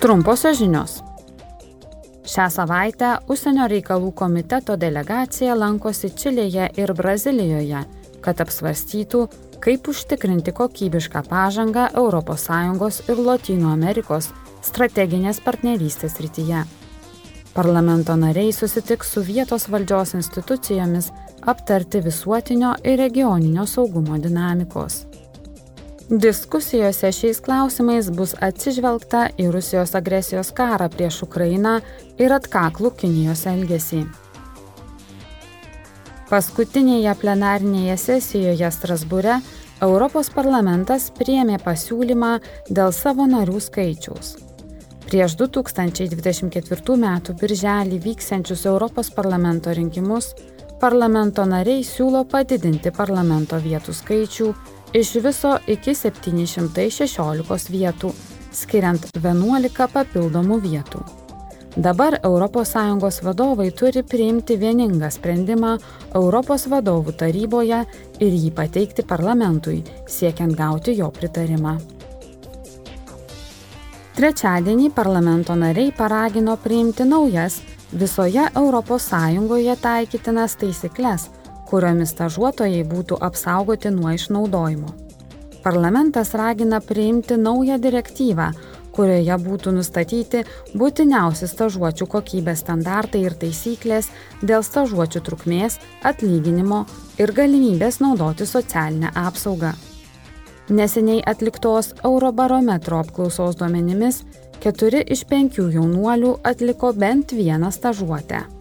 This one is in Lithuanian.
Trumposios žinios. Šią savaitę Užsienio reikalų komiteto delegacija lankosi Čilėje ir Brazilijoje, kad apsvarstytų, kaip užtikrinti kokybišką pažangą ES ir Latino Amerikos strateginės partnerystės rytyje. Parlamento nariai susitiks su vietos valdžios institucijomis aptarti visuotinio ir regioninio saugumo dinamikos. Diskusijose šiais klausimais bus atsižvelgta į Rusijos agresijos karą prieš Ukrainą ir atkaklų Kinijos elgesį. Paskutinėje plenarinėje sesijoje Strasbūre Europos parlamentas priėmė pasiūlymą dėl savo narių skaičiaus. Prieš 2024 m. birželį vyksiančius Europos parlamento rinkimus parlamento nariai siūlo padidinti parlamento vietų skaičių iš viso iki 716 vietų, skiriant 11 papildomų vietų. Dabar ES vadovai turi priimti vieningą sprendimą Europos vadovų taryboje ir jį pateikti parlamentui, siekiant gauti jo pritarimą. Trečiadienį parlamento nariai paragino priimti naujas visoje ES taikytinas taisyklės, kuriomis stažuotojai būtų apsaugoti nuo išnaudojimo. Parlamentas ragina priimti naują direktyvą, kurioje būtų nustatyti būtiniausi stažuočių kokybės standartai ir taisyklės dėl stažuočių trukmės, atlyginimo ir galimybės naudoti socialinę apsaugą. Neseniai atliktos Eurobarometro apklausos duomenimis 4 iš 5 jaunuolių atliko bent vieną stažuotę.